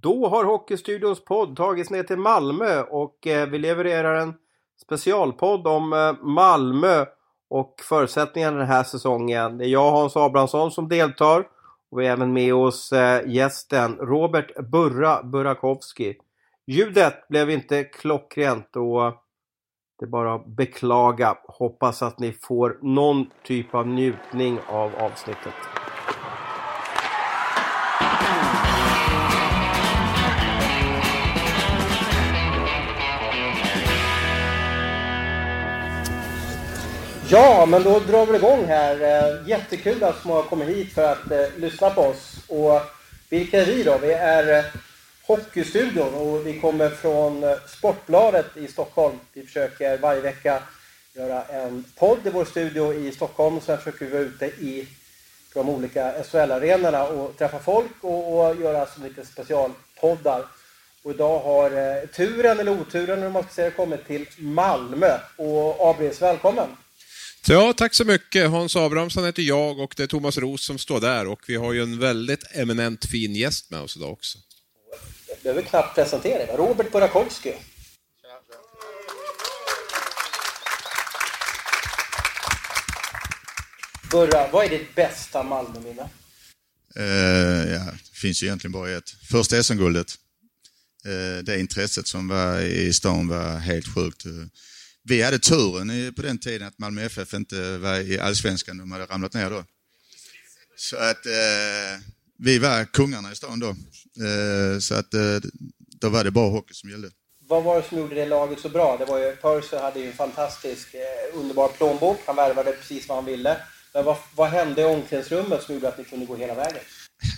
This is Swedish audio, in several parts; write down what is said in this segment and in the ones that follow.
Då har Hockeystudions podd tagits ner till Malmö och eh, vi levererar en specialpodd om eh, Malmö och förutsättningarna den här säsongen. Det är jag Hans Abrahamsson som deltar och vi har även med oss eh, gästen Robert Burra Burakovsky. Ljudet blev inte klockrent och det är bara att beklaga. Hoppas att ni får någon typ av njutning av avsnittet. Ja, men då drar vi igång här. Eh, jättekul att så många kommer hit för att eh, lyssna på oss. Och vilka är vi då? Vi är eh, Hockeystudion och vi kommer från eh, Sportbladet i Stockholm. Vi försöker varje vecka göra en podd i vår studio i Stockholm. Sen försöker vi vara ute i de olika SHL-arenorna och träffa folk och, och göra så lite specialpoddar. Och idag har eh, turen, eller oturen om man ska säga, kommit till Malmö. Och Abris, välkommen! Ja, tack så mycket. Hans Abrahamsson heter jag och det är Thomas Ros som står där och vi har ju en väldigt eminent fin gäst med oss idag också. Jag behöver knappt presentera dig. Robert Burakovsky. Burra, vad är ditt bästa Malmöminne? Uh, ja, det finns ju egentligen bara ett. Första SM-guldet. Uh, det intresset som var i stan var helt sjukt. Vi hade turen på den tiden att Malmö FF inte var i allsvenskan, de hade ramlat ner då. Så att eh, vi var kungarna i stan då. Eh, så att eh, då var det bara hockey som gällde. Vad var det som gjorde det laget så bra? Det var ju, Percy hade ju en fantastisk, eh, underbar plånbok. Han värvade precis vad han ville. Men vad, vad hände i omklädningsrummet som gjorde att ni kunde gå hela vägen?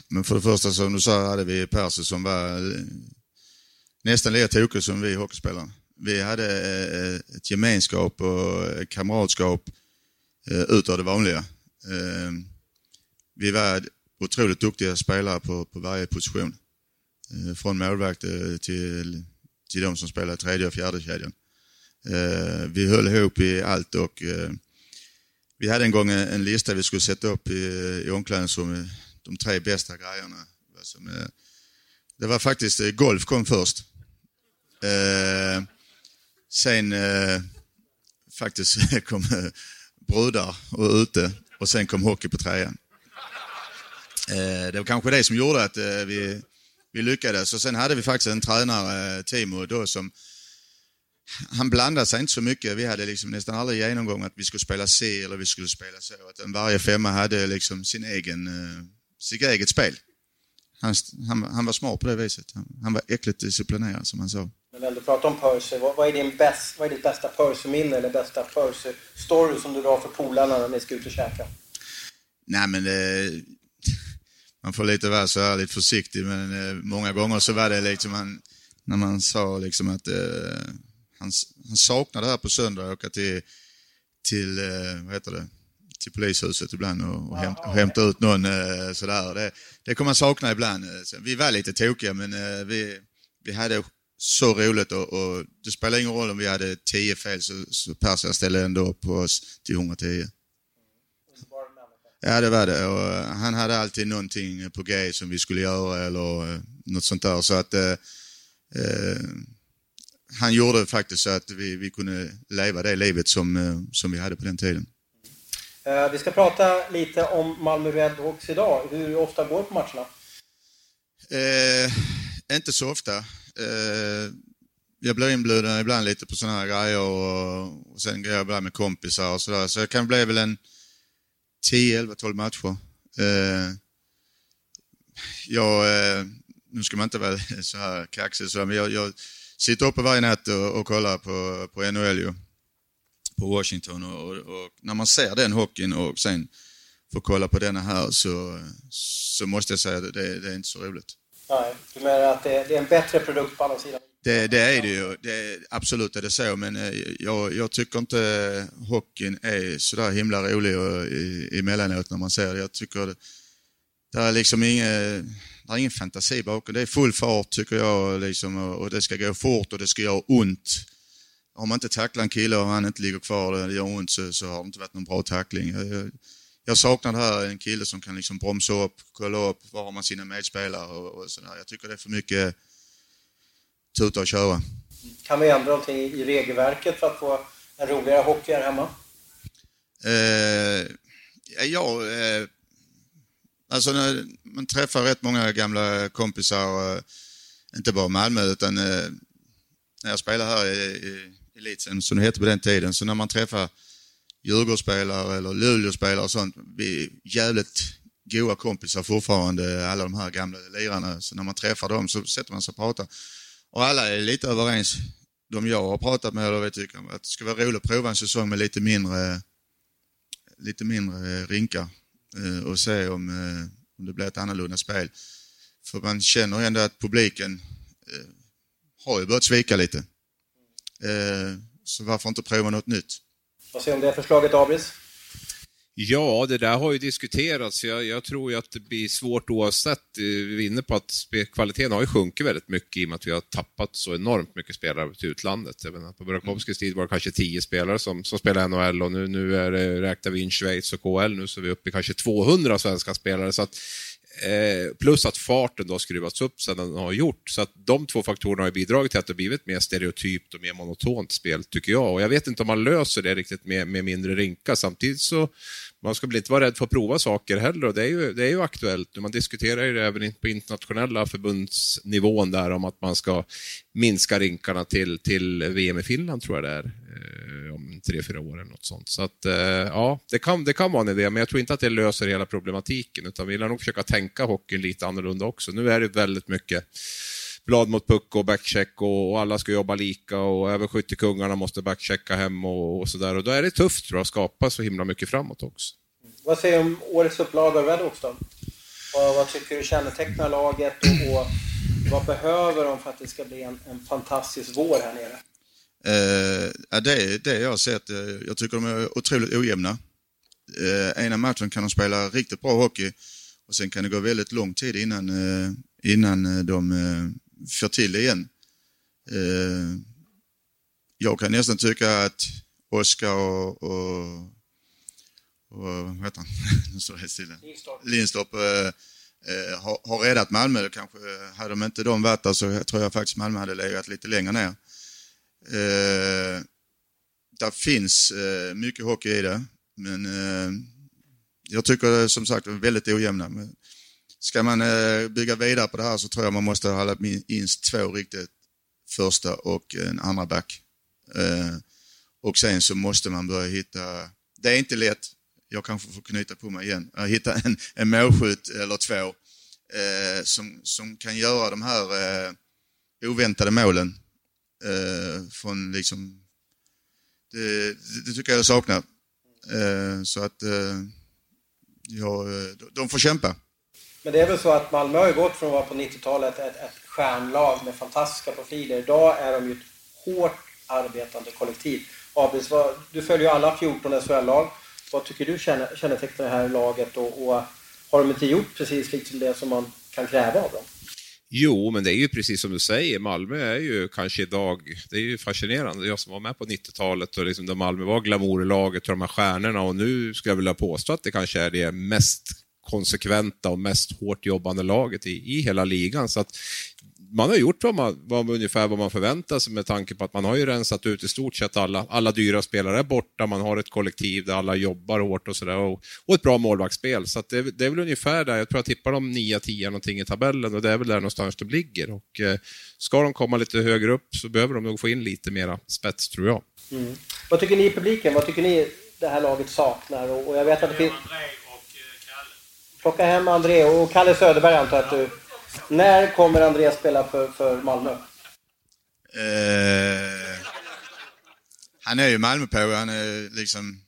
Men för det första som du sa hade vi Percy som var eh, nästan lika tokig som vi hockeyspelare. Vi hade eh, ett gemenskap och eh, kamratskap eh, utav det vanliga. Eh, vi var otroligt duktiga spelare på, på varje position. Eh, från målvakt eh, till, till de som spelade tredje och fjärde kedjan. Vi höll ihop i allt och vi hade en gång en lista vi skulle sätta upp i, i omklädningsrummet, de tre bästa grejerna. Det var faktiskt golf kom först. Sen eh, faktiskt kom eh, brudar och ute och sen kom hockey på trean. Eh, det var kanske det som gjorde att eh, vi, vi lyckades. Och sen hade vi faktiskt en tränare, eh, Timo, då som han blandade sig inte så mycket. Vi hade liksom nästan aldrig genomgång att vi skulle spela C eller vi skulle spela så. Att varje femma hade liksom sin egen, eh, sitt eget spel. Han, han, han, var smart på det viset. Han, han var äckligt disciplinerad som han sa. Men ändå prata om Percy. Vad, vad, är din bäst, vad är ditt bästa Percy-minne eller bästa Percy-story som du drar för polarna när ni ska ut och käka? Nej men det... man får lite vara så här lite försiktig men eh, många gånger så var det liksom man, när man sa liksom att eh, han, han saknade det här på söndag åka till, till eh, vad heter det, till polishuset ibland och, och, häm, och hämta ut någon eh, sådär. Det, det kommer man sakna ibland. Eh, vi var lite tokiga men vi, vi hade så roligt och, och, det spelar ingen roll om vi hade 10 fel så, så Persia ställde ändå upp på oss till 110. Ja, det var det. Och han hade alltid någonting på G som vi skulle göra eller eh, något sånt där. Så att eh, eh, han gjorde faktiskt så att vi, vi kunde leva det livet som, eh, som vi hade på den tiden. Vi ska prata lite om Malmö Redhawks idag. Hur ofta går på matcherna? Uh, inte så ofta. Eh, jag blir inbjuden ibland lite på sådana här grejer och, och sen går jag ibland med kompisar och sådär. Så det kan bli väl en 10, 11, 12 matcher. Eh, jag, eh, nu ska man inte vara så här kaxig sådär, men jag, jag sitter uppe varje natt och, och kollar på, på NHL ju, på Washington och, och, och, när man ser den hockeyn och sen får kolla på denna här så, så måste jag säga att det, det är inte så roligt. Nej, du menar att det, det är en bättre produkt på andra sidan? Det, det är det ju. Det, absolut är det så, men eh, jag, jag tycker inte hockeyn är sådär himla rolig och, i, emellanåt när man ser det. Jag tycker det, det är liksom ingen, det är ingen fantasi bakom. Det är full fart tycker jag liksom, och det ska gå fort och det ska göra ont. Om man inte tacklar en kille och han inte ligger kvar och det gör ont så, så har det inte varit någon bra tackling. Jag, jag, jag saknar det här, en kille som kan liksom bromsa upp, kolla upp, var har man sina medspelare och, och sådär. Jag tycker det är för mycket tuta och köra. Kan vi ändra någonting i regelverket för att få en roligare hockey här hemma? Eh, ja, eh, alltså när man träffar rätt många gamla kompisar, eh, inte bara Malmö utan eh, när jag spelade här i, i elitsen, som det hette på den tiden, så när man träffar Djurgårdsspelare eller Luleåspelare och sånt, vi är jävligt goa kompisar fortfarande, alla de här gamla lirarna. Så när man träffar dem så sätter man sig och pratar. Och alla är lite överens, de jag har pratat med, eller vi tycker att det ska vara roligt att prova en säsong med lite mindre, lite mindre rinkar eh, och se om, eh, om det blir ett annorlunda spel. För man känner ändå att publiken eh, har ju börjat svika lite. Så varför inte prova något nytt? Vad säger du om det förslaget, Abris? Ja, det där har ju diskuterats. Jag, jag tror ju att det blir svårt oavsett. Vi är inne på att kvaliteten har ju sjunkit väldigt mycket i och med att vi har tappat så enormt mycket spelare till utlandet. Jag menar, på Burakovskis tid var det kanske tio spelare som, som spelade NHL och nu, nu är det, räknar vi in Schweiz och KL nu så är vi uppe i kanske 200 svenska spelare. Så att Eh, plus att farten då skruvats upp sedan den har gjort. Så att de två faktorerna har bidragit till att det blivit mer stereotypt och mer monotont spel, tycker jag. Och jag vet inte om man löser det riktigt med, med mindre rinka. Samtidigt så man ska väl inte vara rädd för att prova saker heller och det är ju, det är ju aktuellt. Man diskuterar ju det även på internationella förbundsnivån där om att man ska minska rinkarna till, till VM i Finland, tror jag det är, Eh, om tre, fyra år eller något sånt. Så att, eh, ja, det kan, det kan vara en idé, men jag tror inte att det löser hela problematiken, utan vi lär nog försöka tänka hockeyn lite annorlunda också. Nu är det väldigt mycket blad mot puck och backcheck och, och alla ska jobba lika och även skyttekungarna måste backchecka hem och, och sådär. Och då är det tufft tror jag, att skapa så himla mycket framåt också. Vad säger du om årets upplaga av Redhawks då? Och vad tycker du kännetecknar laget och, och, vad behöver de för att det ska bli en, en fantastisk vår här nere? Eh, det det jag har sett. Eh, jag tycker de är otroligt ojämna. Eh, ena matchen kan de spela riktigt bra hockey och sen kan det gå väldigt lång tid innan, eh, innan de eh, får till det igen. Eh, jag kan nästan tycka att Oskar och, och, och vad heter han? nu står jag stilla. Lindstorp eh, eh, har, har räddat Malmö. Kanske hade de inte de varit där så tror jag faktiskt Malmö hade legat lite längre ner. Eh, där finns eh, mycket hockey i det, men eh, jag tycker eh, som sagt är väldigt ojämna. Men ska man eh, bygga vidare på det här så tror jag man måste ha minst två riktigt första och en andra back. Eh, och sen så måste man börja hitta, det är inte lätt, jag kanske får knyta på mig igen, att hitta en, en målskytt eller två eh, som, som kan göra de här eh, oväntade målen eh, från liksom, det, det, tycker jag jag saknar. Eh, så att eh, ja, de får kämpa. Men det är väl så att Malmö har ju gått från att vara på 90-talet ett, ett stjärnlag med fantastiska profiler. Idag är de ju ett hårt arbetande kollektiv. Abis, du följer ju alla 14 SHL-lag. Vad tycker du kännetecknar det här laget och, och har de inte gjort precis liksom det som man kan kräva av dem? Jo, men det är ju precis som du säger, Malmö är ju kanske idag, det är ju fascinerande. Jag som var med på 90-talet och liksom där Malmö var glamourlaget och de här stjärnorna och nu skulle jag vilja påstå att det kanske är det mest konsekventa och mest hårt jobbande laget i, i hela ligan. Så att man har gjort vad man, vad, ungefär vad man förväntar sig med tanke på att man har ju rensat ut i stort sett alla, alla dyra spelare är borta, man har ett kollektiv där alla jobbar hårt och sådär och, och, ett bra målvaktsspel. Så det, det, är väl ungefär där, jag tror jag tippar dem 9-10 någonting i tabellen och det är väl där någonstans det ligger. Och, eh, ska de komma lite högre upp så behöver de nog få in lite mera spets tror jag. Mm. Vad tycker ni i publiken? Vad tycker ni det här laget saknar? Och, och jag vet att det finns... Plocka hem André och Kalle Söderberg antar jag att du... När kommer André spela för, för Malmö? Eh, han är ju Malmö på, han är liksom...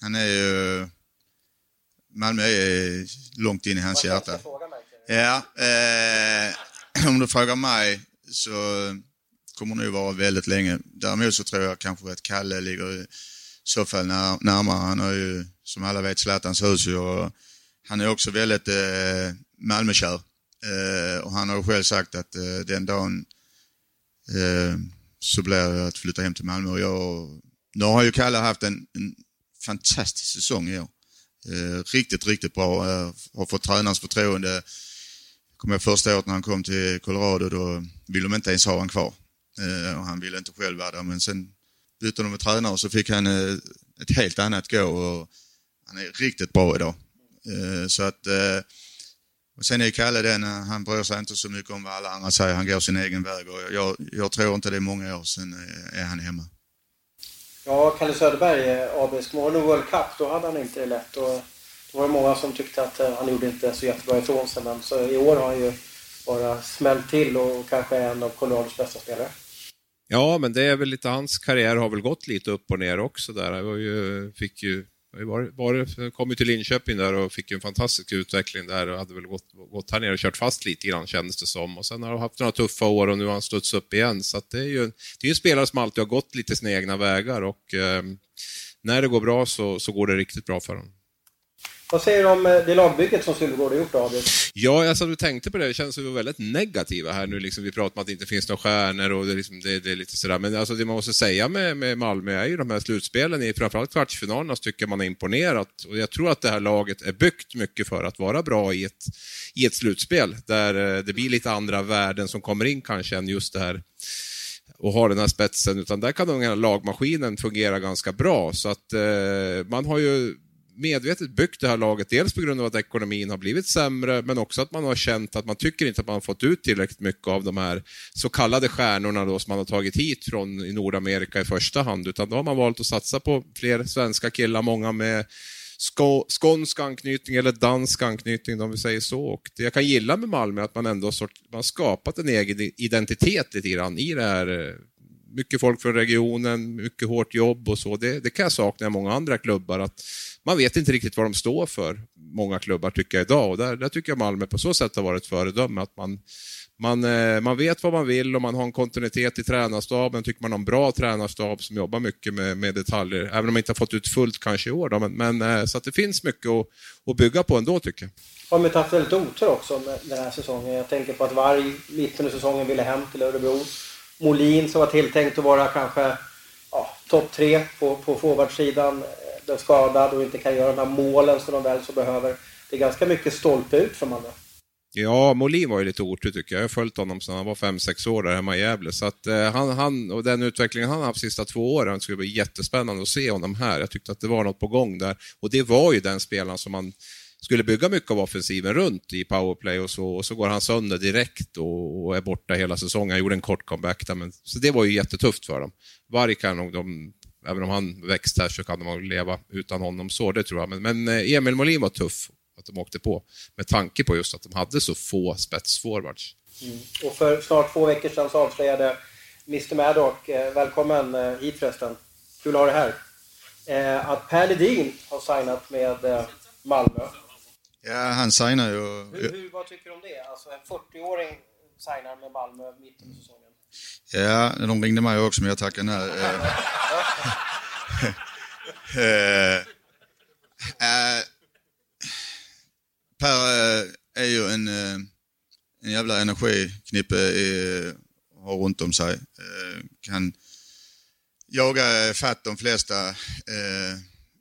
Han är ju... Malmö är långt in i hans hjärta. Ja, eh, om du frågar mig så kommer nog vara väldigt länge. Däremot så tror jag kanske att Kalle ligger i så fall närmare. Han har ju, som alla vet, Zlatans hus och han är också väldigt eh, Malmökär. Eh, och han har själv sagt att eh, den dagen eh, så blir det att flytta hem till Malmö. Och jag, nu har ju Kalle haft en, en fantastisk säsong i år. Eh, riktigt, riktigt bra. har fått tränarens förtroende. Kommer jag första året när han kom till Colorado, då ville de inte ens ha honom kvar. Eh, och han ville inte själv vara där, men sen bytte de med tränare och så fick han eh, ett helt annat gå och han är riktigt bra idag. så att och sen är Kalle den, han bryr sig inte så mycket om vad alla andra säger, han går sin egen väg och jag, jag tror inte det är många år sedan är han hemma. Ja, Kalle Söderberg, ABs mål i World Cup, då hade han inte det lätt. Och då var det många som tyckte att eh, han gjorde inte så jättebra ifrån sig. Men så i år har han ju bara smält till och kanske är en av Colorados bästa spelare. Ja, men det är väl lite, hans karriär har väl gått lite upp och ner också där. Han ju, fick ju var, var, kom ju till Linköping där och fick en fantastisk utveckling där och hade väl gått, gått här nere och kört fast lite grann kändes det som. Och sen har han haft några tuffa år och nu har han studsat upp igen. Så det är ju det är en spelare som alltid har gått lite sina egna vägar och eh, när det går bra så, så går det riktigt bra för honom. Vad säger du om eh, det lagbygget som Sylvegård har gjort, David? Ja, alltså, du tänkte på det. Det känns som vi var väldigt negativa här nu. Liksom, vi pratar om att det inte finns några stjärnor och det, liksom, det, det är lite sådär. Men alltså, det man måste säga med, med Malmö är ju de här slutspelen, i framförallt kvartsfinalerna, så tycker man har imponerat. Och jag tror att det här laget är byggt mycket för att vara bra i ett, i ett slutspel, där eh, det blir lite andra värden som kommer in kanske än just det här och ha den här spetsen, utan där kan den här lagmaskinen fungera ganska bra. Så att eh, man har ju medvetet byggt det här laget, dels på grund av att ekonomin har blivit sämre, men också att man har känt att man tycker inte att man har fått ut tillräckligt mycket av de här så kallade stjärnorna då, som man har tagit hit från i Nordamerika i första hand, utan då har man valt att satsa på fler svenska killar, många med skånsk anknytning eller dansk anknytning, om vi säger så. Och det jag kan gilla med Malmö är att man ändå sort, man skapat en egen identitet lite grann i det här eh, mycket folk från regionen, mycket hårt jobb och så. Det, det kan jag sakna i många andra klubbar. Att man vet inte riktigt vad de står för, många klubbar tycker jag idag. Och där, där tycker jag Malmö på så sätt har varit ett föredöme. Att man, man, eh, man vet vad man vill och man har en kontinuitet i tränarstaben. Tycker man har en bra tränarstab som jobbar mycket med, med detaljer. Även om man inte har fått ut fullt kanske i år. Då, men, men, eh, så att det finns mycket att, att bygga på ändå tycker jag. Har man haft väldigt otur också med den här säsongen. Jag tänker på att Varg mitten av säsongen ville hem till Örebro. Molin som var tilltänkt att vara kanske ja, topp tre på, på forwardsidan eh, blev skadad och inte kan göra de här målen som de väl så behöver. Det är ganska mycket stolpe ut för Malmö. Ja, Molin var ju lite otur tycker jag. Jag har följt honom sedan han var 5-6 år där hemma i Gävle. Så att, eh, han, han, och den utvecklingen han har haft de sista två åren skulle bli jättespännande att se honom här. Jag tyckte att det var något på gång där. Och det var ju den spelaren som man skulle bygga mycket av offensiven runt i powerplay och så, och så går han sönder direkt och, och är borta hela säsongen. Han gjorde en kort comeback där, men, så det var ju jättetufft för dem. Varg kan nog de även om han växt här så kan de leva utan honom så, det tror jag. Men, men eh, Emil Molin var tuff att de åkte på med tanke på just att de hade så få spetsforwards. Mm. Och för snart två veckor sedan så avslöjade Mr Maddock, eh, välkommen eh, hit förresten, kul att ha dig här, att Per Ledin har signat med Malmö. Ja, han signar ju... Hur, hur, vad tycker du om det? Alltså en 40-åring signar med Malmö mitt under säsongen. Ja, de ringde mig också men jag tackade nej. Eh, eh, per eh, är ju en, en jävla energiknippe har runt om sig. Kan jaga fatt de flesta.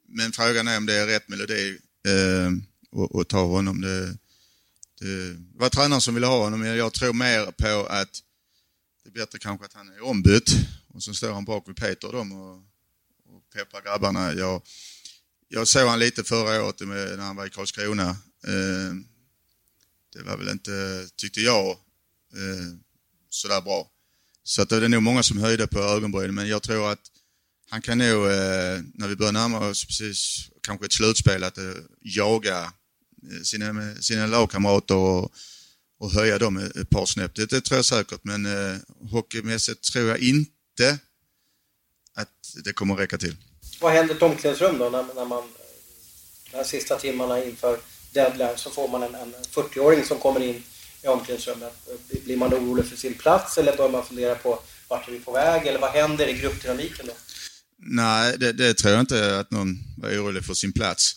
Men frågan är om det är rätt melodi och ta honom. Det, det var tränaren som ville ha honom, men jag tror mer på att det är bättre kanske att han är ombytt och så står han bak vid Peter och dem och, och peppar grabbarna. Jag, jag såg han lite förra året med, när han var i Karlskrona. Eh, det var väl inte, tyckte jag, eh, sådär bra. Så att det är nog många som höjde på ögonbrynen, men jag tror att han kan nog, eh, när vi börjar närma oss precis kanske ett slutspel, att eh, jaga sina, sina lagkamrater och och höja dem ett par snäpp. Det, det tror jag säkert, men eh, hockeymässigt tror jag inte att det kommer att räcka till. Vad händer i omklädningsrum då när, när man de här sista timmarna inför deadline så får man en, en 40-åring som kommer in i omklädningsrummet. Blir man orolig för sin plats eller bör man fundera på vart är vi på väg eller vad händer i gruppdynamiken då? Nej, det, det tror jag inte att någon var orolig för sin plats.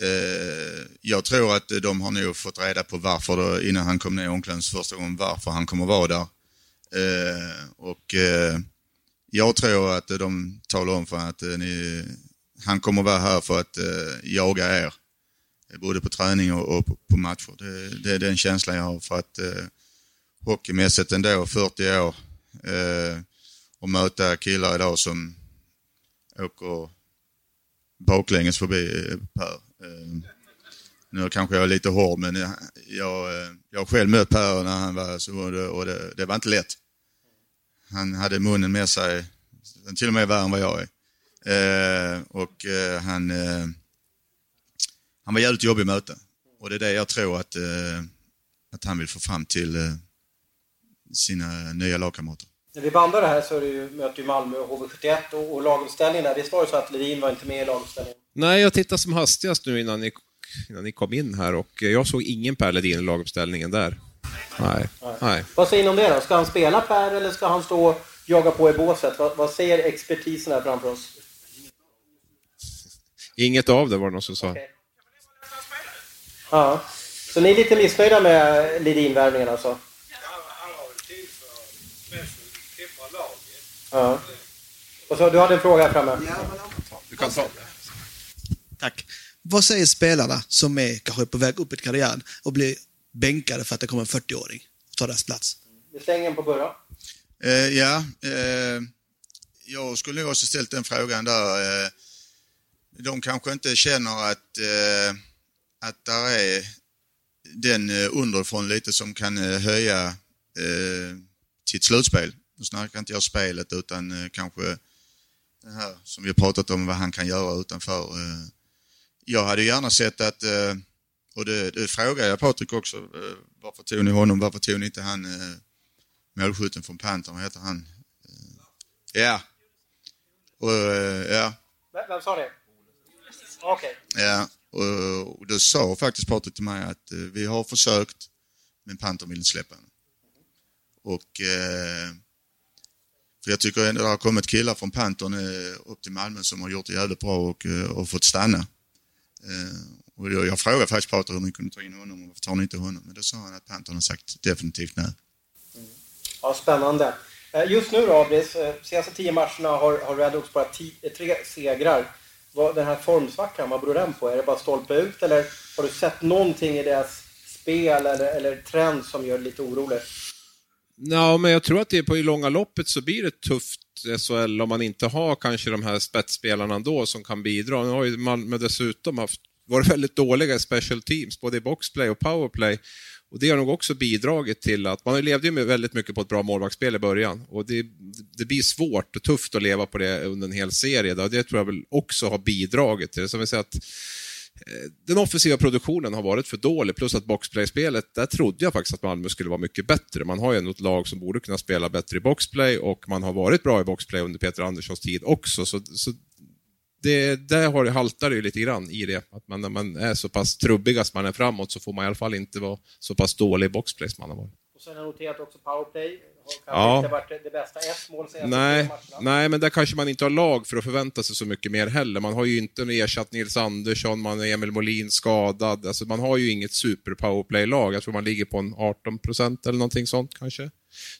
Eh, jag tror att de har nog fått reda på varför, då, innan han kom ner i omklädningsrummet första gången, varför han kommer vara där. Eh, och eh, jag tror att de talar om för att eh, ni, han kommer vara här för att eh, jaga er. Både på träning och, och på, på, matcher. Det, det, är den känslan jag har för att eh, hockeymässigt ändå, 40 år, eh, och möta killar idag som åker baklänges förbi eh, Per. Ehm, nu kanske jag är lite hård, men jag, jag, eh, jag har själv mött Per när han var så och, det, och det, det, var inte lätt. Han hade munnen med sig, till och med värre än vad jag är. Eh, och eh, han, eh, han var jävligt jobbig att möta. Och det är det jag tror att, eh, att han vill få fram till eh, sina nya lagkamrater. När vi bandar det här så är det ju, möter ju Malmö och HV71 och, och laguppställningen där. visst var det så att Levin var inte med i laguppställningen. Nej, jag tittade som hastigast nu innan ni, innan ni kom in här och jag såg ingen Per Ledin i laguppställningen där. Nej. Nej. Nej. Vad säger ni om det då? Ska han spela Per eller ska han stå och jaga på i båset? Vad, vad säger expertisen här framför oss? Inget av det var det någon som sa. Okay. Ja. Så ni är lite missnöjda med Ledin-värvningen alltså? Ja. Och så, du hade en fråga här framme. Du kan ta Tack. Vad säger spelarna som är kanske på väg upp i karriären och blir bänkade för att det kommer en 40-åring och tar deras plats? Vi slänger en på Burra. Eh, ja, eh, jag skulle nog också ställt den frågan där. Eh, de kanske inte känner att, eh, att där är den eh, underifrån lite som kan eh, höja eh, sitt slutspel. Nu snackar inte jag spelet utan eh, kanske det här som vi har pratat om, vad han kan göra utanför. Jag hade gärna sett att, eh, och det, det frågade jag Patrik också, eh, varför tog ni honom, varför tog ni inte han eh, målskytten från Pantern, vad heter han? Ja. Och, ja. Vem sa det? Okej. Okay. Ja, och, och då sa faktiskt Patrik till mig att vi har försökt, men Pantern vill inte släppa honom. Och för jag tycker ändå det har kommit killar från Pantern upp till Malmö som har gjort det jävligt bra och, och fått stanna. Eh, och jag, jag frågade faktiskt Patrik hur ni kunde ta in honom och varför tar ni inte honom? Men då sa han att Pantern har sagt definitivt nej. Mm. Ja, spännande. Eh, just nu då, Abris, eh, senaste tio matcherna har, har Redhawks bara tio, eh, tre segrar. Vad, den här formsvackan, vad beror den på? Är det bara stolpe ut eller har du sett någonting i deras spel eller, eller trend som gör dig lite orolig? Ja, men jag tror att det på i långa loppet så blir det tufft SHL om man inte har kanske de här spetsspelarna då som kan bidra. Nu har ju Malmö dessutom haft, varit väldigt dåliga i special teams, både i boxplay och powerplay. Och det har nog också bidragit till att, man levde ju väldigt mycket på ett bra målvaktsspel i början och det, det blir svårt och tufft att leva på det under en hel serie. Då. Det tror jag väl också har bidragit till det. Som vi säger att den offensiva produktionen har varit för dålig, plus att boxplay-spelet, där trodde jag faktiskt att Malmö skulle vara mycket bättre. Man har ju ändå ett lag som borde kunna spela bättre i boxplay och man har varit bra i boxplay under Peter Anderssons tid också. Så, så det, där har, haltar det ju lite grann i det, att man, när man är så pass trubbiga som man är framåt så får man i alla fall inte vara så pass dålig i boxplay som man har varit. Och sen har jag noterat också powerplay ja. inte varit det bästa. Ett mål nej, nej, men där kanske man inte har lag för att förvänta sig så mycket mer heller. Man har ju inte ersatt Nils Andersson, man är Emil Molin skadad. Alltså, man har ju inget super powerplay-lag. Jag tror man ligger på en 18 procent eller någonting sånt kanske.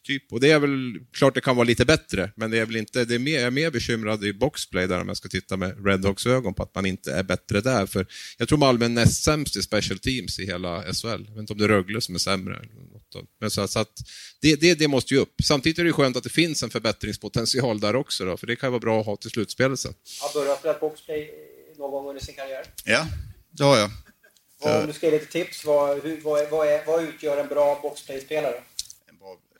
Typ. Och det är väl klart det kan vara lite bättre, men det är väl inte, det är mer, jag är mer bekymrad i boxplay där om jag ska titta med Redhawks ögon på att man inte är bättre där. För jag tror Malmö är näst sämst i special teams i hela SHL. Jag vet inte om det är Rögle som är sämre. Men så, så att det, det, det, måste ju upp. Samtidigt är det skönt att det finns en förbättringspotential där också, då, för det kan vara bra att ha till slutspelet sen. Har börjat spela boxplay någon gång under sin karriär? Ja, det har jag. om du ska ge lite tips, vad, hur, vad, vad, är, vad utgör en bra boxplay-spelare?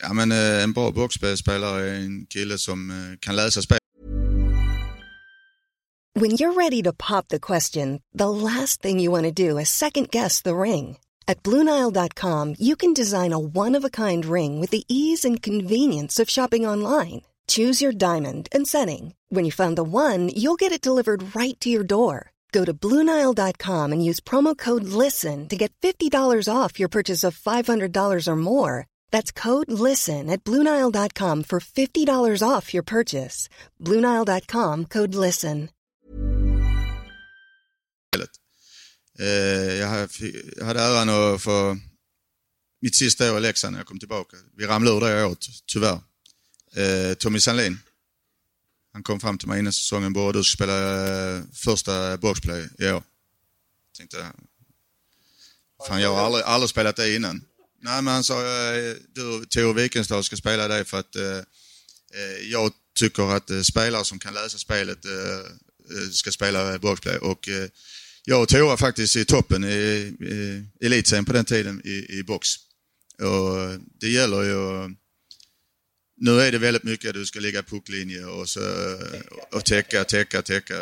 Ja, men eh, en boxspelare är en kille som eh, kan läsa spel. When you're ready to pop the question, the last thing you want to do is second guess the ring. At BlueNile.com you can design a one-of-a-kind ring with the ease and convenience of shopping online. Choose your diamond and setting. When you find the one, you'll get it delivered right to your door. Go to Bluenile.com and use promo code LISTEN to get $50 off your purchase of $500 or more. That's code LISTEN at Bluenile.com for $50 off your purchase. Bluenile.com code LISTEN. Eh, jag hade äran att få mitt sista år i Leksand när jag kom tillbaka. Vi ramlade ur det året, tyvärr. Eh, Tommy Sandlin. han kom fram till mig innan säsongen, bara du ska spela eh, första boxplay i år. Tänkte, fan jag har aldrig, aldrig spelat det innan. Nej men han sa, du Tor Wikenstad ska spela det för att eh, eh, jag tycker att eh, spelare som kan läsa spelet eh, eh ska spela boxplay och eh, jag och Tora faktiskt i toppen i, i elitserien på den tiden i, i box. Och det gäller ju nu är det väldigt mycket att du ska ligga pucklinje och, så, och täcka, täcka, täcka.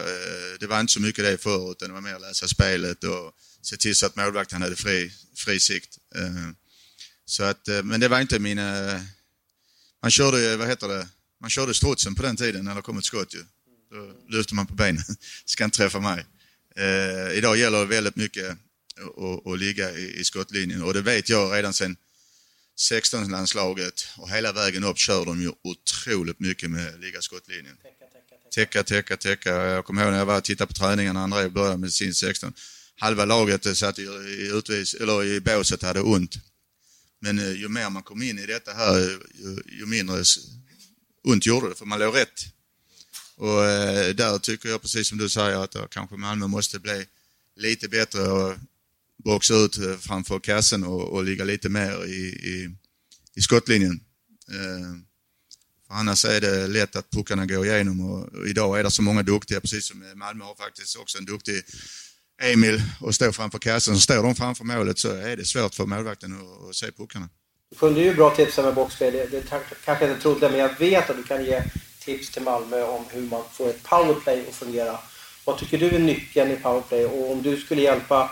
Det var inte så mycket det förr utan det var mer att läsa spelet och se till så att målvakten hade fri, fri sikt. Eh, så att, eh, men det var inte mina... Man körde, vad heter det, man körde strutsen på den tiden när det kom ett skott ju. Då lyfte man på benen. Ska inte träffa mig. idag gäller det väldigt mycket att, att ligga i, i skottlinjen och det vet jag redan sen 16-landslaget och hela vägen upp kör de ju otroligt mycket med ligga skottlinjen. Täcka, täcka, täcka. Jag kommer ihåg när jag var och tittade på träningarna André började med sin 16. Halva laget satt i, utvis, eller i båset hade ont. Men eh, ju mer man kom in i detta här, eh, ju, ju mindre ont gjorde det, för man låg rätt. Och eh, där tycker jag precis som du säger att eh, kanske Malmö måste bli lite bättre och boxa ut framför kassen och, och ligga lite mer i, i, i skottlinjen. Eh, för annars är det lätt att puckarna går igenom och, och idag är det så många duktiga, precis som Malmö har faktiskt också en duktig Emil och står framför kassen. Så står de framför målet så är det svårt för målvakten att, att se puckarna. Du kunde ju bra tips med boxplay. Det, det kanske inte trodde men jag vet att du kan ge tips till Malmö om hur man får ett powerplay att fungera. Vad tycker du är nyckeln i powerplay? Och om du skulle hjälpa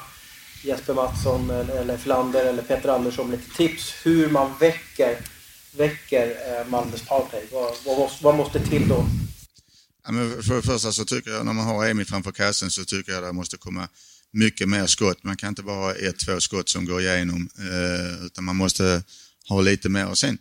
Jesper Mattsson eller Flander eller Peter Andersson med lite tips hur man väcker, väcker eh, Malmös powerplay. Vad, vad, vad måste till då? Ja, men för det första så tycker jag när man har Emil framför kassen så tycker jag det måste komma mycket mer skott. Man kan inte bara ha ett, två skott som går igenom eh, utan man måste ha lite mer. Och sen,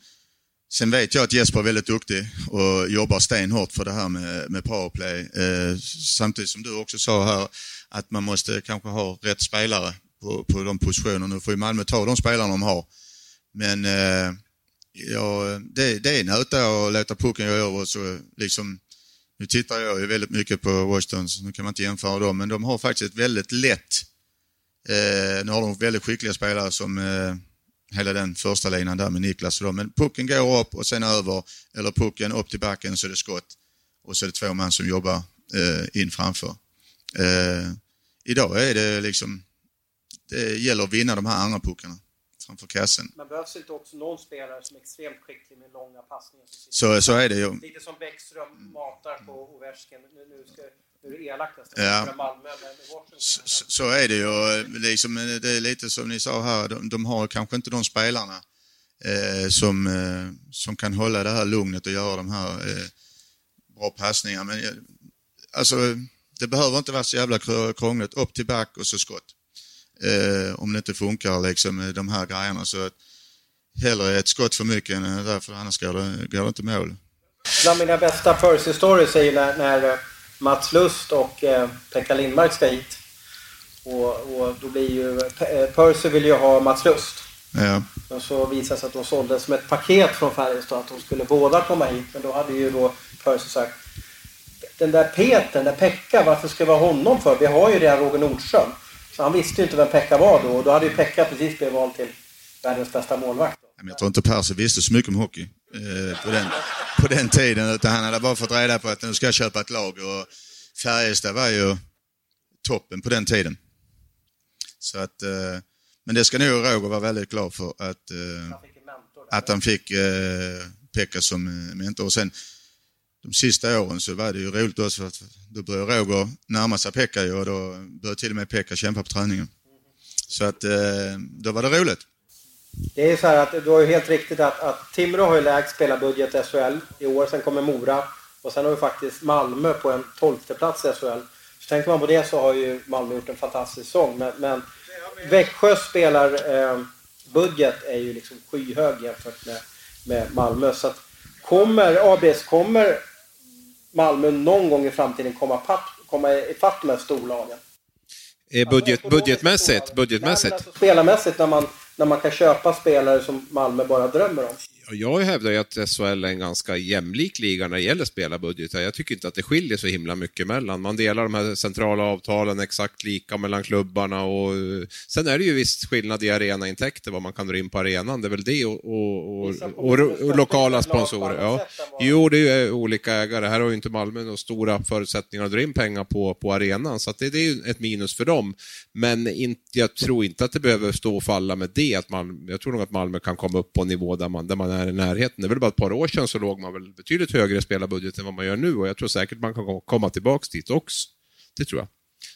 sen vet jag att Jesper är väldigt duktig och jobbar stenhårt för det här med, med powerplay. Eh, samtidigt som du också sa här att man måste kanske ha rätt spelare på, på de positionerna. Nu får ju Malmö ta de spelarna de har. Men eh, ja, det, det är nöta att låta pucken gå över så liksom nu tittar jag ju väldigt mycket på Washington, så nu kan man inte jämföra dem, men de har faktiskt ett väldigt lätt. Eh, nu har de väldigt skickliga spelare som eh, hela den första linan där med Niklas och dem. Men pucken går upp och sen över, eller pucken upp till backen så är det skott. Och så är det två man som jobbar eh, in framför. Eh, idag är det liksom det gäller att vinna de här andra puckarna framför kassen. Men behövs inte också någon spelare som är extremt skicklig med långa passningar? Så, så är det ju. Lite som Bäckström matar på Ovechkin. Nu, nu, ska, nu är det elakt nästan. Ja. Malmö, så, så, är det ju. Liksom, det är lite som ni sa här, de, de har kanske inte de spelarna eh, som, eh, som kan hålla det här lugnet och göra de här eh, bra passningarna. Men eh, alltså, det behöver inte vara så jävla krångligt. Upp till back och så skott eh, om det inte funkar liksom de här grejerna. Så att hellre ett skott för mycket än därför annars går det, går det inte mål. Bland mina bästa Percy stories är ju när, när eh, Mats Lust och eh, Pekka Lindmark ska hit. Och, och då blir ju, eh, Percy vill ju ha Mats Lust. Ja. Och så visade det sig att de såldes som ett paket från Färjestad att de skulle båda komma hit. Men då hade ju då Percy sagt den där Peter, den där Pekka, varför ska vi ha honom för? Vi har ju redan Roger Nordström. Så han visste ju inte vem Pekka var då och då hade ju Pekka precis blivit vald till världens bästa målvakt. Jag tror inte Percy visste så mycket om hockey eh, på, den, på den tiden utan han hade bara fått reda på att nu ska jag köpa ett lag och Färjestad var ju toppen på den tiden. Så att, eh, men det ska nog Roger vara väldigt glad för att, eh, han att han fick eh, Pekka som eh, mentor. Och sen de sista åren så var det ju roligt också för att då började Roger närma sig Pekka och då började till och med Pekka kämpa på träningen. Så att eh, då var det roligt. Det är så här att du har ju helt riktigt att, att Timrå har ju lägst spelarbudget i SHL i år. Sen kommer Mora och sen har vi faktiskt Malmö på en tolfte plats i SHL. Så tänker man på det så har ju Malmö gjort en fantastisk säsong. Men, men Växjös spelarbudget eh, är ju liksom skyhög jämfört med, med Malmö. Så att kommer ABS, kommer Malmö någon gång i framtiden komma, papp, komma ifatt de här storlagen? Eh, budget, alltså, budgetmässigt? budgetmässigt? alltså, spelarmässigt när man, när man kan köpa spelare som Malmö bara drömmer om. Jag hävdar ju att SHL är en ganska jämlik liga när det gäller spelarbudgetar. Jag tycker inte att det skiljer så himla mycket mellan. Man delar de här centrala avtalen exakt lika mellan klubbarna och sen är det ju viss skillnad i arenaintäkter, vad man kan dra in på arenan. Det är väl det och, och, och, och, och lokala sponsorer. Ja. Jo, det är ju olika ägare. Här har ju inte Malmö några stora förutsättningar att dra in pengar på, på arenan, så det, det, är ju ett minus för dem. Men inte, jag tror inte att det behöver stå och falla med det. Att man, jag tror nog att Malmö kan komma upp på en nivå där man, där man är i närheten. Det är väl bara ett par år sedan så låg man väl betydligt högre spelarbudget än vad man gör nu och jag tror säkert man kan komma tillbaka dit också. Det tror jag.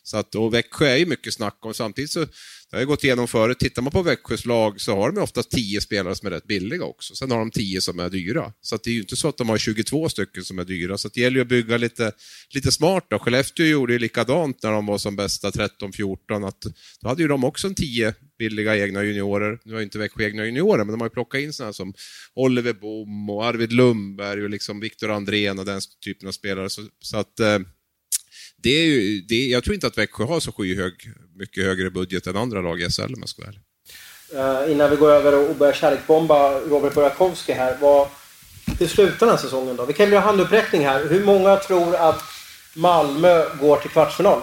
Så att, och Växjö är ju mycket snack om, samtidigt så, det har jag gått igenom förut, tittar man på Växjös lag så har de oftast 10 spelare som är rätt billiga också. Sen har de 10 som är dyra. Så att det är ju inte så att de har 22 stycken som är dyra. Så det gäller ju att bygga lite, lite smart. Då. Skellefteå gjorde ju likadant när de var som bästa 13-14. Att Då hade ju de också en 10 billiga egna juniorer. Nu har ju inte Växjö egna juniorer, men de har ju plockat in sådana som Oliver Bom och Arvid Lundberg och liksom Viktor Andrén och den typen av spelare. Så, så att eh, det är ju, det, jag tror inte att Växjö har så skyhög, mycket högre budget än andra lag i SHL om jag ska vara uh, Innan vi går över och börjar kärleksbomba Robert Burakovsky här. Vad, hur slutar den här säsongen då? Vi kan göra handuppräckning här. Hur många tror att Malmö går till kvartsfinal?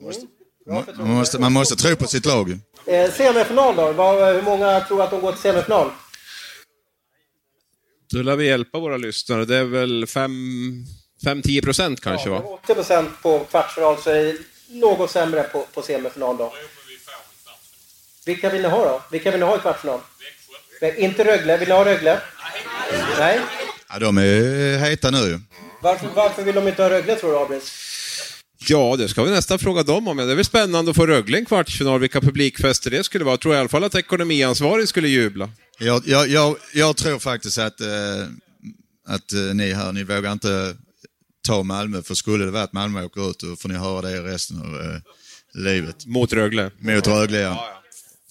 Mm. Man, måste, man måste tro på sitt lag. Eh, semifinal då? Vad, hur många tror att de går till semifinal? Då lär vi hjälpa våra lyssnare. Det är väl 5-10 procent kanske ja, va? 80 procent på kvartsfinal så är det något sämre på, på semifinal då. Vilka vill ni ha då? Vilka vill ni ha i kvartsfinal? Växjö. Inte Rögle. Vill ni ha Rögle? Nej. Nej? Ja, de är heta nu. Varför, varför vill de inte ha Rögle tror du, Abris? Ja, det ska vi nästan fråga dem om. Det är väl spännande att få Rögle i en kvartsfinal, vilka publikfester det skulle vara. Jag tror i alla fall att ekonomiansvarig skulle jubla. Jag, jag, jag, jag tror faktiskt att, eh, att eh, ni här, ni vågar inte ta Malmö, för skulle det vara att Malmö åker ut, då får ni höra det resten av eh, livet. Mot Rögle? Mot Rögle, ja. ja, ja.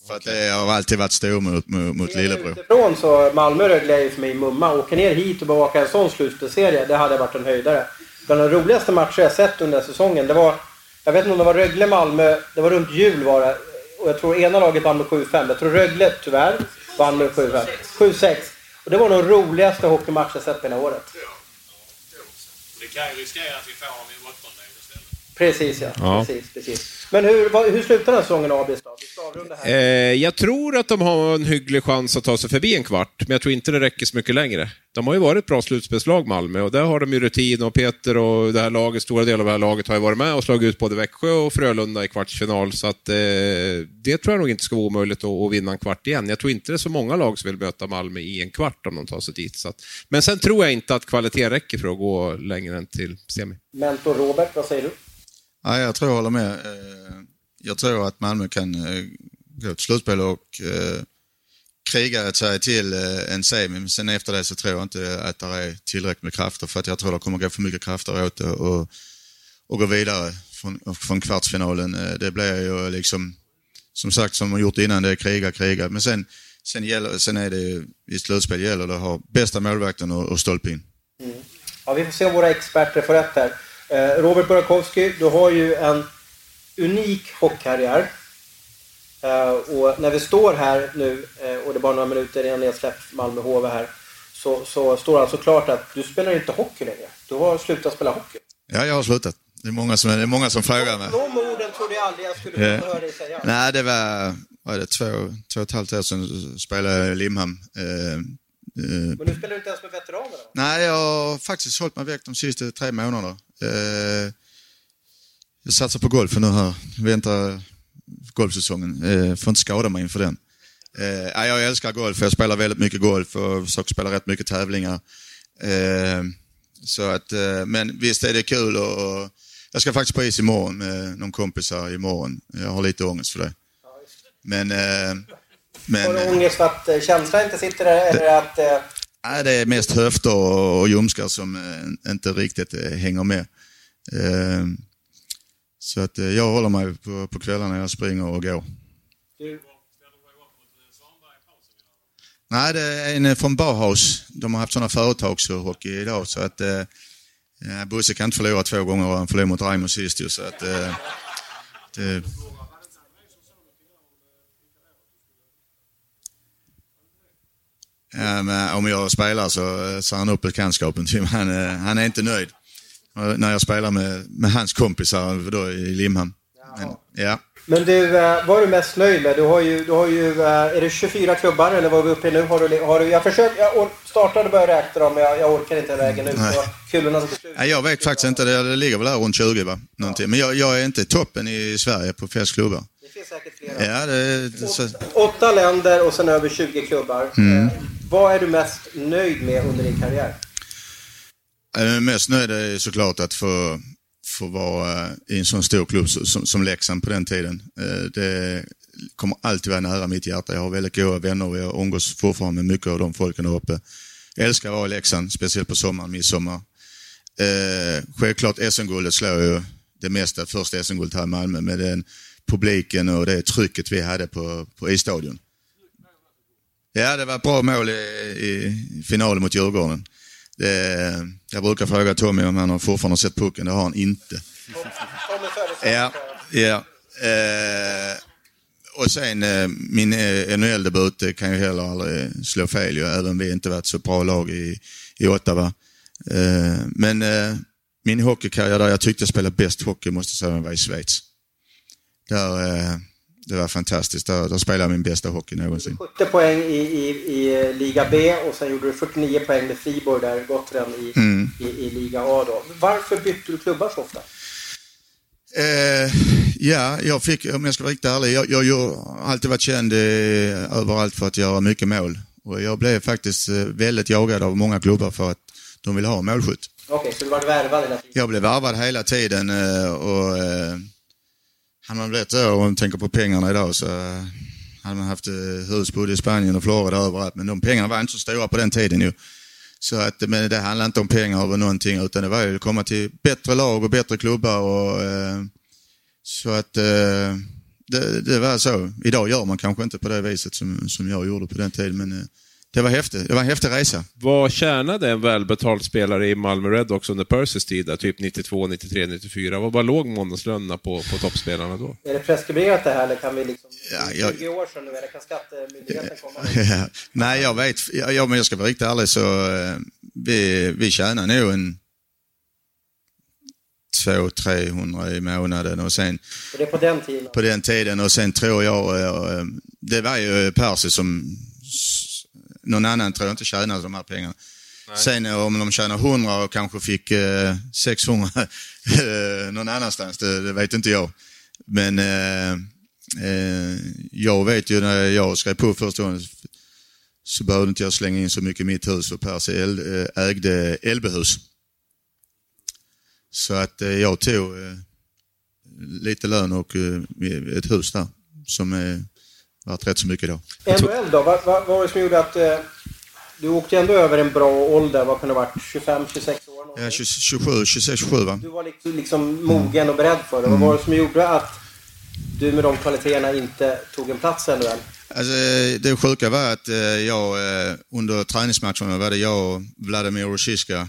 För att det har alltid varit stor mot, mot, mot Lillebror. Utifrån så Malmö-Rögle är ju för mig mumma. Åka ner hit och bevaka en sån slutspelsserie, det hade varit en höjdare. Bland de roligaste matcher jag sett under säsongen, det var... Jag vet inte om det var Rögle-Malmö, det var runt jul var det. Och jag tror ena laget vann med 7-5. Jag tror Rögle, tyvärr, vann med 7-5. 7-6. Och det var nog roligaste hockeymatch jag sett på hela året. Det kan ju riskera att vi får dem i. Precis ja. ja. Precis, precis. Men hur, hur slutar den här säsongen då? Eh, jag tror att de har en hygglig chans att ta sig förbi en kvart, men jag tror inte det räcker så mycket längre. De har ju varit ett bra slutspelslag, Malmö, och där har de ju rutin och Peter och det här laget, stora delar av det här laget har ju varit med och slagit ut både Växjö och Frölunda i kvartsfinal, så att eh, det tror jag nog inte ska vara omöjligt att, att, vinna en kvart igen. Jag tror inte det är så många lag som vill möta Malmö i en kvart om de tar sig dit. Så att, men sen tror jag inte att kvalitet räcker för att gå längre än till semi. Mentor Robert, vad säger du? Ja, jag tror jag håller med. Eh, jag tror att Malmö kan eh, gå till slutspel och eh, kriga sig till en semi. Men sen efter det så tror jag inte att det är tillräckligt med krafter för att jag tror det kommer gå för mycket krafter åt det och, och gå vidare från, från kvartsfinalen. Det blir ju liksom, som sagt, som man gjort innan, det är kriga, kriga. Men sen, sen, gäller, sen är det i slutspel gäller det att ha bästa målvakten och, och stolpe in. Mm. Ja, vi får se om våra experter får rätt här. Eh, Robert Burakovsky, du har ju en unik hockeykarriär. Eh, och när vi står här nu, eh, och det är bara några minuter innan har släppt Malmö HV här, så, så står det alltså klart att du spelar inte hockey längre. Du har slutat spela hockey. Ja, jag har slutat. Det är många som, det är många som frågar mig. De orden trodde jag aldrig jag skulle få höra dig säga. Nej, det var, var det, två, två och ett halvt år sedan spelade jag i Limhamn. Men du spelar inte ens med veteranerna? Nej, jag har faktiskt hållit mig väck de sista tre månaderna. Eh, jag satsar på golfen nu här. Väntar golfsäsongen. Eh, får inte skada mig inför den. Eh, jag älskar golf. Jag spelar väldigt mycket golf och försöker spela rätt mycket tävlingar. Så att, men visst är det kul och, jag ska faktiskt på is imorgon med någon kompisar imorgon. Jag har lite ångest för det. Men... men har du ångest för att känslan inte sitter där eller att... Nej, det är mest höfter och ljumskar som inte riktigt hänger med. Ehm, så att eh, jag håller mig på, på kvällarna jag springer och går. Nej, det är en från Bauhaus. De har haft sådana företagshockey idag så att eh, Bosse kan inte förlora två gånger och han förlorade mot Raimo sist ju, så att eh, det... men om jag spelar så ser han upp bekantskapen till mig. Han, eh, han är inte nöjd. När jag spelar med, med hans kompisar då i Limhamn. Men, ja. Men du, eh, vad är du mest nöjd med? Du har ju, du har ju eh, är det 24 klubbar eller vad är vi uppe i nu? Har du, har du, jag försökte, jag startade och började räkna dem men jag, jag orkar inte vägen ut. Nej. Kulorna. Ja, jag vet faktiskt inte, det, ligger väl där runt 20 va? Någonting. Men jag, jag är inte toppen i Sverige på flest klubbar. Det finns säkert flera. Ja, det, så, Åtta länder och sen över 20 klubbar. Mm. Vad är du mest nöjd med under din karriär? Jag är mest nöjd är såklart att få, få vara eh, i en sån stor klubb som, som Leksand på den tiden. Eh, det kommer alltid vara nära mitt hjärta. Jag har väldigt goda vänner och jag umgås fortfarande med mycket av de folken där uppe. Jag älskar att vara i Leksand, speciellt på sommaren, midsommar. Eh, självklart SM-guldet slår ju det mesta, första SM-guldet här i Malmö med den publiken och det trycket vi hade på, på isstadion. Ja, det var ett bra mål i, i finalen mot Djurgården. Det, jag brukar fråga Tommy om han har fortfarande sett pucken, det har han inte. Tommy Ja, ja. Eh, och sen eh, min eh, NHL-debut kan ju heller aldrig slå fel, ju, även vi inte varit så bra lag i, i Ottawa. Eh, men eh, min hockeykarriär där jag tyckte jag spelade bäst hockey måste jag säga var i Schweiz. Där, eh, det var fantastiskt, där, där spelade jag min bästa hockey någonsin. 70 poäng i, i, i eh, Liga B och sen gjorde du 49 poäng med Friborg där, Gotland i, Mm. i, i Liga A då. Varför bytte du klubbar så ofta? Eh, ja, jag fick, om jag ska vara riktigt ärlig, jag, jag, jag har alltid varit känd eh, överallt för att göra mycket mål. Och jag blev faktiskt eh, väldigt jagad av många klubbar för att de ville ha målskytt. Okej, så du var värvad hela tiden? Jag blev värvad hela tiden eh, och eh, hade man blivit så, om man tänker på pengarna idag, så eh, hade man haft eh, hus både i Spanien och Florida överallt. Men de pengarna var inte så stora på den tiden ju. Så att, men det handlade inte om pengar över någonting utan det var ju att komma till bättre lag och bättre klubbar. Och, eh, så att eh, det, det var så. Idag gör man kanske inte på det viset som, som jag gjorde på den tiden men eh, det var häftigt. Det var en häftig resa. Vad tjänade en välbetald spelare i Malmö Redhawks under Percys tid, där, typ 92, 93, 94? Vad var låg månadslönerna på, på toppspelarna då? Är det preskriberat det här eller kan vi liksom... Ja, det är jag- 20 år sedan nu, eller kan skattemyndigheten komma? Ja, Nej, jag vet, ja, ja, men jag ska vara riktigt ärlig så eh, vi, vi tjänar nog en 200-300 i månaden och sen Och det är på den tiden? på den tiden och sen tror jag, eh, det var ju Percy som, någon annan tror jag inte tjänade de här pengarna. Sen eh, om de tjänar 100 och kanske fick eh, 600 eh, någon annanstans, det, det vet inte jag. Men eh, eh, jag vet ju när jag skrev på första gången så behövde inte jag slänga in så mycket i mitt hus för äl- eh, ägde LB-hus. Så att jag tog lite lön och ett hus där som värt rätt så mycket då. NHL då? Vad, vad, var det som gjorde att... Eh, du åkte ändå över en bra ålder. Vad kunde det ha varit? 25, 26 år? någonting? Ja, 20 27, 26, 27 va? Du var liksom, liksom mogen och beredd för det. Vad var det som gjorde att du med de kvaliteterna inte tog en plats i NHL? Alltså, det sjuka var att eh, jag eh, under träningsmatcherna var det jag och Vladimir Rosiska, eh,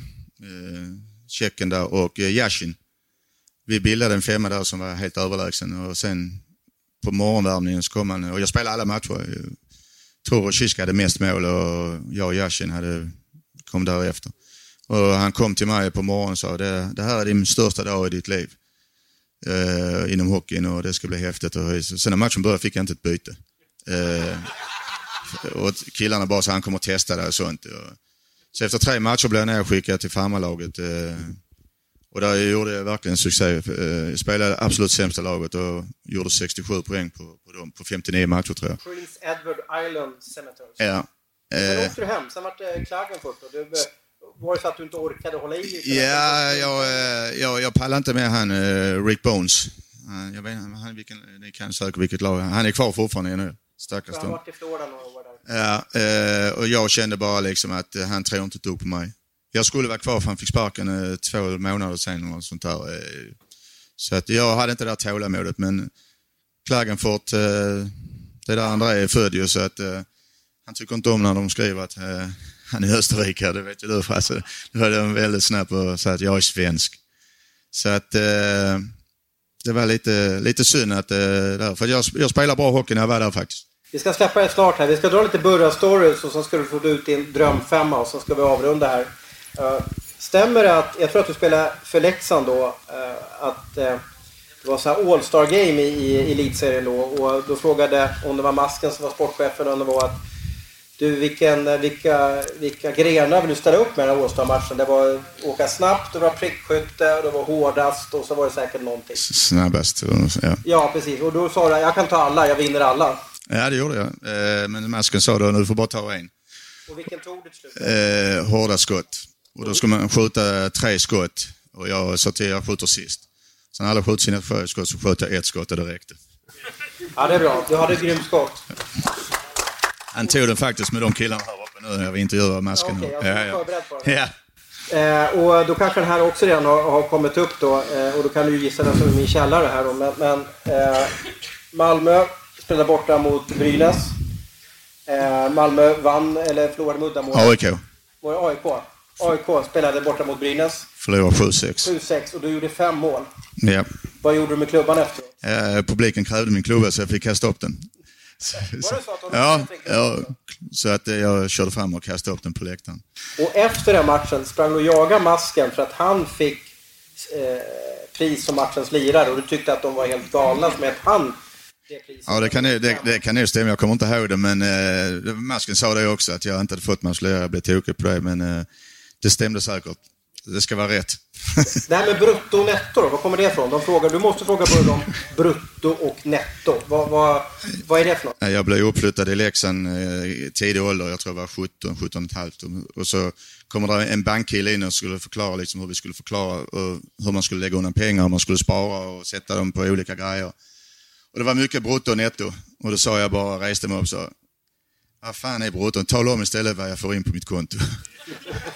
tjecken där och eh, Yashin. Vi bildade en femma där som var helt överlägsen och sen på morgonvärmningen så kom han, och jag spelade alla matcher. Jag tror Kiska hade mest mål och jag och Yashin hade, kom därefter. Och han kom till mig på morgonen och sa det, det här är din största dag i ditt liv eh, inom hockeyn och det ska bli häftigt. Och sen när matchen började fick jag inte ett byte. Eh, och killarna bara sa, han kommer att testa det och sånt. Och, så efter tre matcher blev jag nedskickad till farmarlaget. Eh, och där gjorde jag verkligen succé. Eh, jag spelade absolut sämsta laget och gjorde 67 poäng på, på dem på 59 matcher tror jag. Prince Edward Island Senators. Ja. Sen Eh, åkte du hem. Sen vart det Klagenfurt. Och du, eh, var det så att du inte orkade hålla i? Ja, jag, eh, jag, jag pallar inte med han eh, Rick Bones. Jag vet han, vilken, ni kan säkert vilket lag. Han är kvar fortfarande nu. Stackars Han har varit i Florida några år där. Ja, eh, och jag kände bara liksom att eh, han tror inte ett dugg på mig. Jag skulle vara kvar för han fick sparken eh, två månader sen eller något sånt där. Eh, så att jag hade inte det där tålamodet men Klagenfurt, eh, det är där André är född ju så att eh, han tycker inte om när de skriver att eh, han är österrikare, det vet ju du Frasse. Alltså, då var de väldigt snabbt och sa att jag är svensk. Så att eh, det var lite, lite synd att, eh, där, för jag, jag spelar bra hockey när jag var där faktiskt. Vi ska släppa er snart här. Vi ska dra lite Burra-stories och sen ska du få ut din drömfemma och sen ska vi avrunda här. Eh, stämmer det att, jag tror att du spelade för Leksand då, eh, att eh, det var så här All-Star Game i, i elitserien då och då frågade om det var Masken som var sportchefen och om det var att du, vilken, vilka, vilka grenar vill du ställa upp med den här All-Star-matchen? Det var åka snabbt, det var prickskytte, det var hårdast och så var det säkert någonting. Snabbast. Ja. Ja, precis. Och då sa du, jag kan ta alla, jag vinner alla. ja, det gjorde jag. Men masken sa då, du får bara ta en. Och vilken tog du till slut? Eh, hårda skott. Och då ska man skjuta tre skott. Och jag sa till jag skjuter sist. Sen alla skjutit sina sju skott så sköt jag ett skott och det räckte. Ja, det är bra. Du hade ett grymt skott. Han tog den faktiskt med de killarna här uppe nu när jag intervjuar masken. Ja, okej, jag var på det. Ja. Eh, och då kanske den här också redan har, har kommit upp då. Eh, och då kan du ju gissa den som är min källare här då. Men, men eh, Malmö spelade borta mot Brynäs. Eh, Malmö vann, eller förlorade med uddamål. AIK Var det AIK? AIK spelade borta mot Brynäs. förlorade 7-6. 7-6 och du gjorde fem mål. Ja. Vad gjorde du med klubban efteråt? Eh, publiken krävde min klubba så jag fick kasta upp den. Så, Var det så att de ja, ja, så att eh, jag körde fram och kastade upp den på läktaren. Och efter den matchen sprang du och jagade masken för att han fick eh, pris som matchens lirare och du tyckte att de var helt galna som att han det. Ja, det kan, ju- det, det kan ju stämma. Jag kommer inte ihåg det, men eh, masken sa det också, att jag inte hade fått matchlirare. Jag blev tokig på det, men eh, det stämde säkert. Det ska vara rätt. Det här med brutto och netto då, var kommer det ifrån? De frågar, du måste fråga Burre om brutto och netto. Vad, vad, vad är det för något? jag blev uppflyttad i Leksand eh, i tidig ålder, jag tror jag var 17, 17 och ett halvt. Och så kommer det en bankkille in och skulle förklara liksom hur vi skulle förklara hur man skulle lägga undan pengar, hur man skulle spara och sätta dem på olika grejer. Och det var mycket brutto och netto. Och då sa jag bara, reste mig upp och sa, vad fan är brutto? Tala om istället vad jag får in på mitt konto.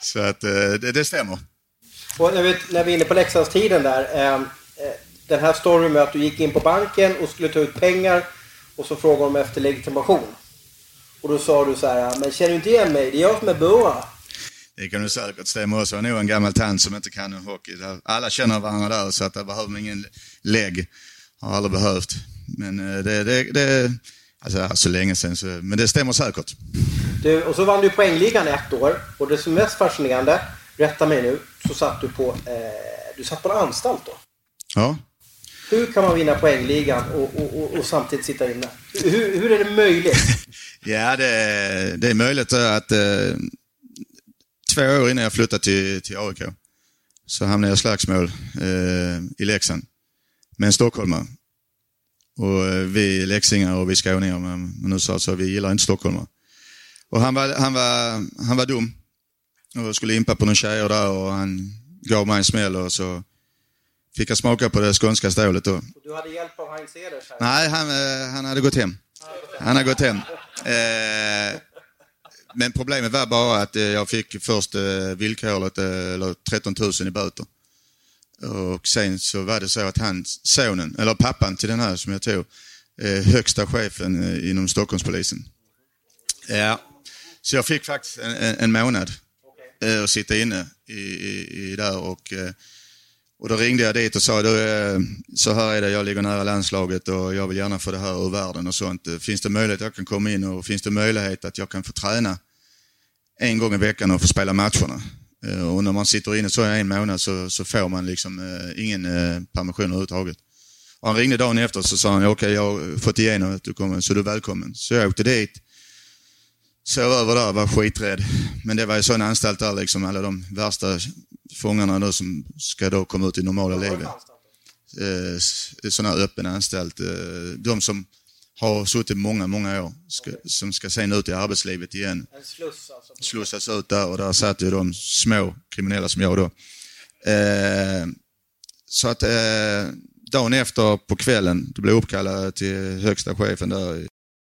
så att eh, det, det stämmer. Och när vi, när vi är inne på Leksandstiden där. Eh, eh, den här storyn med att du gick in på banken och skulle ta ut pengar och så frågade de efter legitimation. Och då sa du så här, men känner du inte igen mig? Det är jag som är Burra. Det kan du säkert stämma också. Jag är nog en gammal tant som inte kan hockey. Där Alla känner varandra där så att det behöver ingen lägg. Har aldrig behövt. Men eh, det, det, det alltså det är så länge sedan så, men det stämmer säkert. Du, och så vann du poängligan ett år. Och det som är mest fascinerande, rätta mig nu, så satt du på, eh, du satt på en anstalt då. Ja. Hur kan man vinna poängligan och, och, och, och samtidigt sitta inne? Hur, hur är det möjligt? Ja, det, det är möjligt att eh, två år innan jag flyttade till, till AIK så hamnade jag i slagsmål eh, i Leksand med en stockholmare. Och eh, vi leksingar och vi skåningar, men, nu sa så vi gillar inte stockholmare. Och han var, han var, han var dum och skulle impa på några tjejer där och han gav mig en smäll och så fick jag smaka på det skånska stålet då. Du hade hjälp av Heinz Eders här. Nej, han, eh, han hade gått hem. Han har gått hem. Eh, men problemet var bara att jag fick först villkorligt eh, eller 13 000 i böter. Och sen så var det så att han, sonen, eller pappan till den här som jag tog, eh, högsta chefen eh, inom Stockholmspolisen. Ja, så jag fick faktiskt en, en, månad eh, att sitta inne i, i, i där och och då ringde jag dit och sa, du, så här är det, jag ligger nära landslaget och jag vill gärna få det här ur världen och sånt. Finns det möjlighet att jag kan komma in och finns det möjlighet att jag kan få träna en gång i veckan och få spela matcherna? Eh, Och när man sitter inne så en månad så, så får man liksom eh, ingen eh, permission överhuvudtaget. Och han ringde dagen efter så sa han, okej jag har fått igenom att du kommer, så du är välkommen. Så jag åkte dit, sov över där, var skiträdd. Men det var ju sån anstalt där liksom, alla de värsta fångarna då som ska då komma ut i normala livet. Sån här öppen anstalt. De som har suttit många, många år, ska, som ska sen ut i arbetslivet igen En sluss alltså slussas ut där och där satt ju de små kriminella som jag då. Eh, så att eh, dagen efter på kvällen, då blev jag uppkallad till högsta chefen där